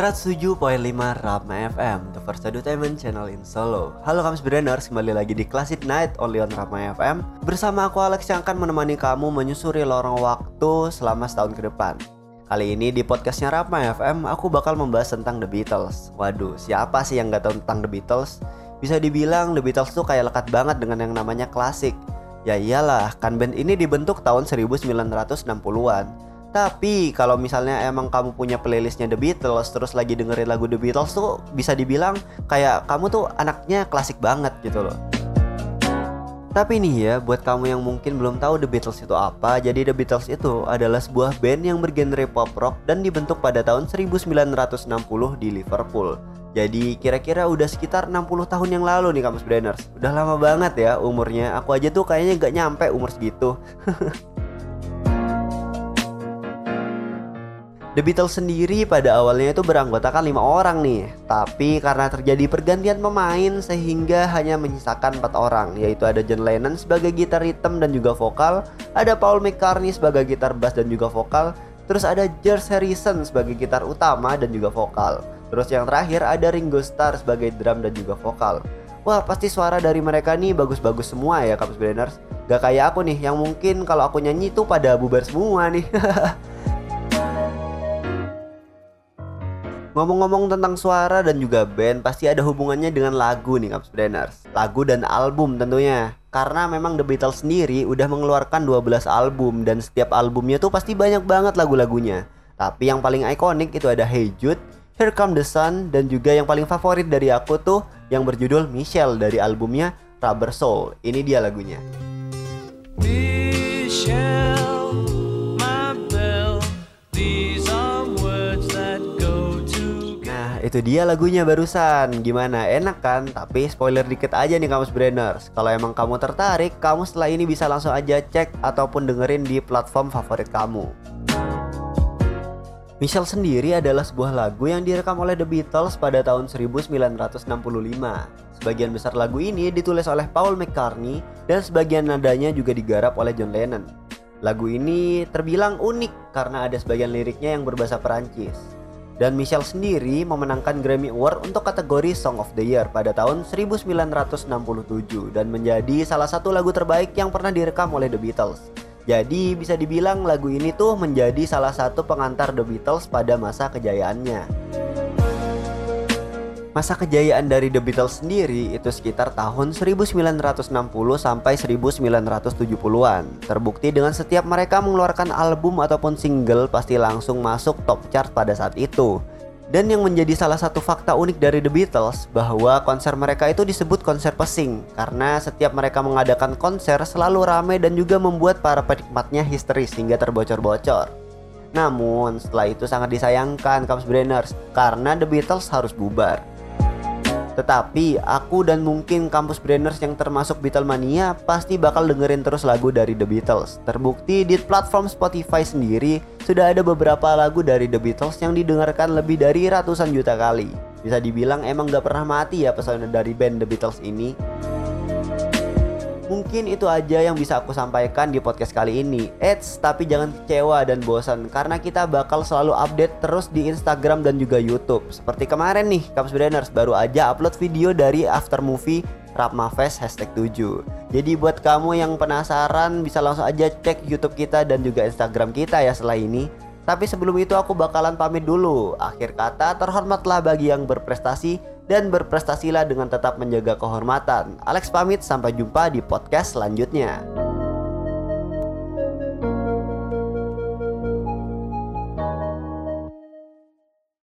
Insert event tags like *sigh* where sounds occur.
107.5 Rama FM, the first entertainment channel in Solo. Halo kamu Brainers, kembali lagi di Classic Night only on Rama FM. Bersama aku Alex yang akan menemani kamu menyusuri lorong waktu selama setahun ke depan. Kali ini di podcastnya Rama FM, aku bakal membahas tentang The Beatles. Waduh, siapa sih yang gak tahu tentang The Beatles? Bisa dibilang The Beatles tuh kayak lekat banget dengan yang namanya klasik. Ya iyalah, kan band ini dibentuk tahun 1960-an tapi kalau misalnya emang kamu punya playlistnya The Beatles terus lagi dengerin lagu The Beatles tuh bisa dibilang kayak kamu tuh anaknya klasik banget gitu loh. Tapi nih ya, buat kamu yang mungkin belum tahu The Beatles itu apa, jadi The Beatles itu adalah sebuah band yang bergenre pop rock dan dibentuk pada tahun 1960 di Liverpool. Jadi kira-kira udah sekitar 60 tahun yang lalu nih Kamus Brainers. Udah lama banget ya umurnya. Aku aja tuh kayaknya gak nyampe umur segitu. *laughs* The Beatles sendiri pada awalnya itu beranggotakan lima orang nih, tapi karena terjadi pergantian pemain sehingga hanya menyisakan empat orang, yaitu ada John Lennon sebagai gitar rhythm dan juga vokal, ada Paul McCartney sebagai gitar bass dan juga vokal, terus ada George Harrison sebagai gitar utama dan juga vokal, terus yang terakhir ada Ringo Starr sebagai drum dan juga vokal. Wah pasti suara dari mereka nih bagus-bagus semua ya Kampus Brainers Gak kayak aku nih yang mungkin kalau aku nyanyi tuh pada bubar semua nih *laughs* Ngomong-ngomong tentang suara dan juga band pasti ada hubungannya dengan lagu nih Caps Brainers Lagu dan album tentunya. Karena memang The Beatles sendiri udah mengeluarkan 12 album Dan setiap albumnya tuh pasti banyak banget lagu-lagunya. Tapi yang paling ikonik itu ada Hey Jude, Here Come the Sun Dan juga yang paling favorit dari aku tuh yang berjudul Michelle dari albumnya Rubber Soul. Ini dia lagunya. Michelle itu dia lagunya barusan. Gimana? Enak kan? Tapi spoiler dikit aja nih kamu Brainers. Kalau emang kamu tertarik, kamu setelah ini bisa langsung aja cek ataupun dengerin di platform favorit kamu. Michelle sendiri adalah sebuah lagu yang direkam oleh The Beatles pada tahun 1965. Sebagian besar lagu ini ditulis oleh Paul McCartney dan sebagian nadanya juga digarap oleh John Lennon. Lagu ini terbilang unik karena ada sebagian liriknya yang berbahasa Perancis. Dan Michelle sendiri memenangkan Grammy Award untuk kategori Song of the Year pada tahun 1967 dan menjadi salah satu lagu terbaik yang pernah direkam oleh The Beatles. Jadi bisa dibilang lagu ini tuh menjadi salah satu pengantar The Beatles pada masa kejayaannya. Masa kejayaan dari The Beatles sendiri itu sekitar tahun 1960 sampai 1970-an. Terbukti dengan setiap mereka mengeluarkan album ataupun single pasti langsung masuk top chart pada saat itu. Dan yang menjadi salah satu fakta unik dari The Beatles bahwa konser mereka itu disebut konser pesing karena setiap mereka mengadakan konser selalu ramai dan juga membuat para penikmatnya histeris hingga terbocor-bocor. Namun setelah itu sangat disayangkan Kamus Brainers karena The Beatles harus bubar. Tetapi aku dan mungkin kampus brainers yang termasuk Beatlemania pasti bakal dengerin terus lagu dari The Beatles. Terbukti di platform Spotify sendiri sudah ada beberapa lagu dari The Beatles yang didengarkan lebih dari ratusan juta kali. Bisa dibilang emang gak pernah mati ya pesona dari band The Beatles ini. Mungkin itu aja yang bisa aku sampaikan di podcast kali ini. Eits, tapi jangan kecewa dan bosan karena kita bakal selalu update terus di Instagram dan juga YouTube. Seperti kemarin nih, Caps Brainers baru aja upload video dari after movie Rapma Fest hashtag 7 Jadi buat kamu yang penasaran bisa langsung aja cek YouTube kita dan juga Instagram kita ya setelah ini Tapi sebelum itu aku bakalan pamit dulu Akhir kata terhormatlah bagi yang berprestasi dan berprestasilah dengan tetap menjaga kehormatan. Alex pamit, sampai jumpa di podcast selanjutnya.